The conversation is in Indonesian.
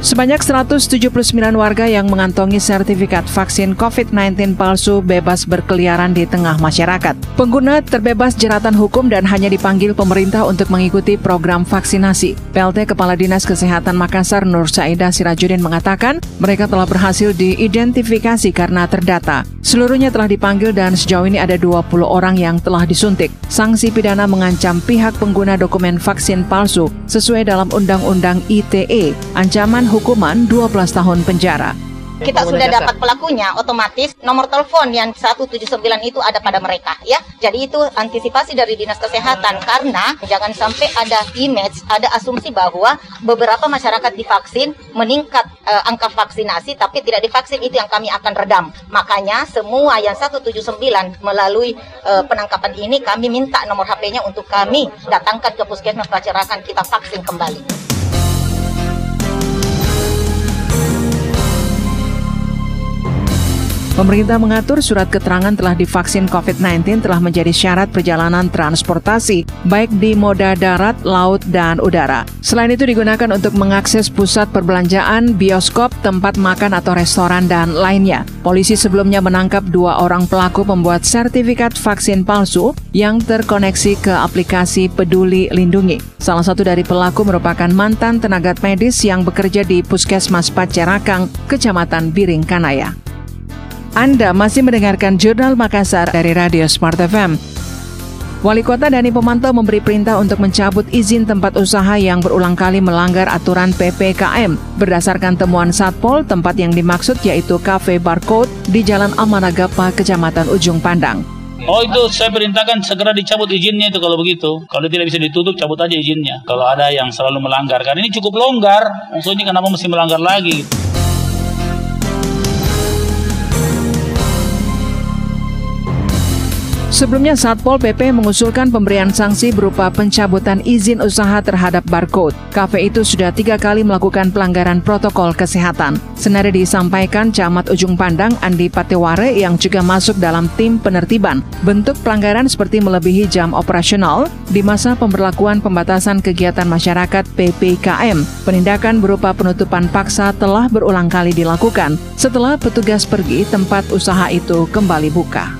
Sebanyak 179 warga yang mengantongi sertifikat vaksin COVID-19 palsu bebas berkeliaran di tengah masyarakat. Pengguna terbebas jeratan hukum dan hanya dipanggil pemerintah untuk mengikuti program vaksinasi. PLT Kepala Dinas Kesehatan Makassar Nur Saida Sirajudin mengatakan mereka telah berhasil diidentifikasi karena terdata. Seluruhnya telah dipanggil dan sejauh ini ada 20 orang yang telah disuntik. Sanksi pidana mengancam pihak pengguna dokumen vaksin palsu sesuai dalam Undang-Undang ITE. Ancaman hukuman 12 tahun penjara kita sudah dapat pelakunya, otomatis nomor telepon yang 179 itu ada pada mereka ya. Jadi itu antisipasi dari Dinas Kesehatan karena jangan sampai ada image, ada asumsi bahwa beberapa masyarakat divaksin meningkat uh, angka vaksinasi tapi tidak divaksin itu yang kami akan redam. Makanya semua yang 179 melalui uh, penangkapan ini kami minta nomor HP-nya untuk kami datangkan ke puskesmas pelacakan kita vaksin kembali. Pemerintah mengatur surat keterangan telah divaksin COVID-19 telah menjadi syarat perjalanan transportasi, baik di moda darat, laut, dan udara. Selain itu digunakan untuk mengakses pusat perbelanjaan, bioskop, tempat makan atau restoran, dan lainnya. Polisi sebelumnya menangkap dua orang pelaku pembuat sertifikat vaksin palsu yang terkoneksi ke aplikasi Peduli Lindungi. Salah satu dari pelaku merupakan mantan tenaga medis yang bekerja di Puskesmas Pacerakang, Kecamatan Biring Kanaya. Anda masih mendengarkan Jurnal Makassar dari Radio Smart FM. Wali Kota Dani Pemantau memberi perintah untuk mencabut izin tempat usaha yang berulang kali melanggar aturan PPKM. Berdasarkan temuan Satpol, tempat yang dimaksud yaitu Cafe Barcode di Jalan Amanagapa, Kecamatan Ujung Pandang. Oh itu saya perintahkan segera dicabut izinnya itu kalau begitu. Kalau tidak bisa ditutup cabut aja izinnya. Kalau ada yang selalu melanggar. Karena ini cukup longgar. Maksudnya kenapa mesti melanggar lagi? Sebelumnya Satpol PP mengusulkan pemberian sanksi berupa pencabutan izin usaha terhadap barcode. Kafe itu sudah tiga kali melakukan pelanggaran protokol kesehatan. Senada disampaikan Camat Ujung Pandang Andi Pateware yang juga masuk dalam tim penertiban. Bentuk pelanggaran seperti melebihi jam operasional di masa pemberlakuan pembatasan kegiatan masyarakat PPKM. Penindakan berupa penutupan paksa telah berulang kali dilakukan setelah petugas pergi tempat usaha itu kembali buka.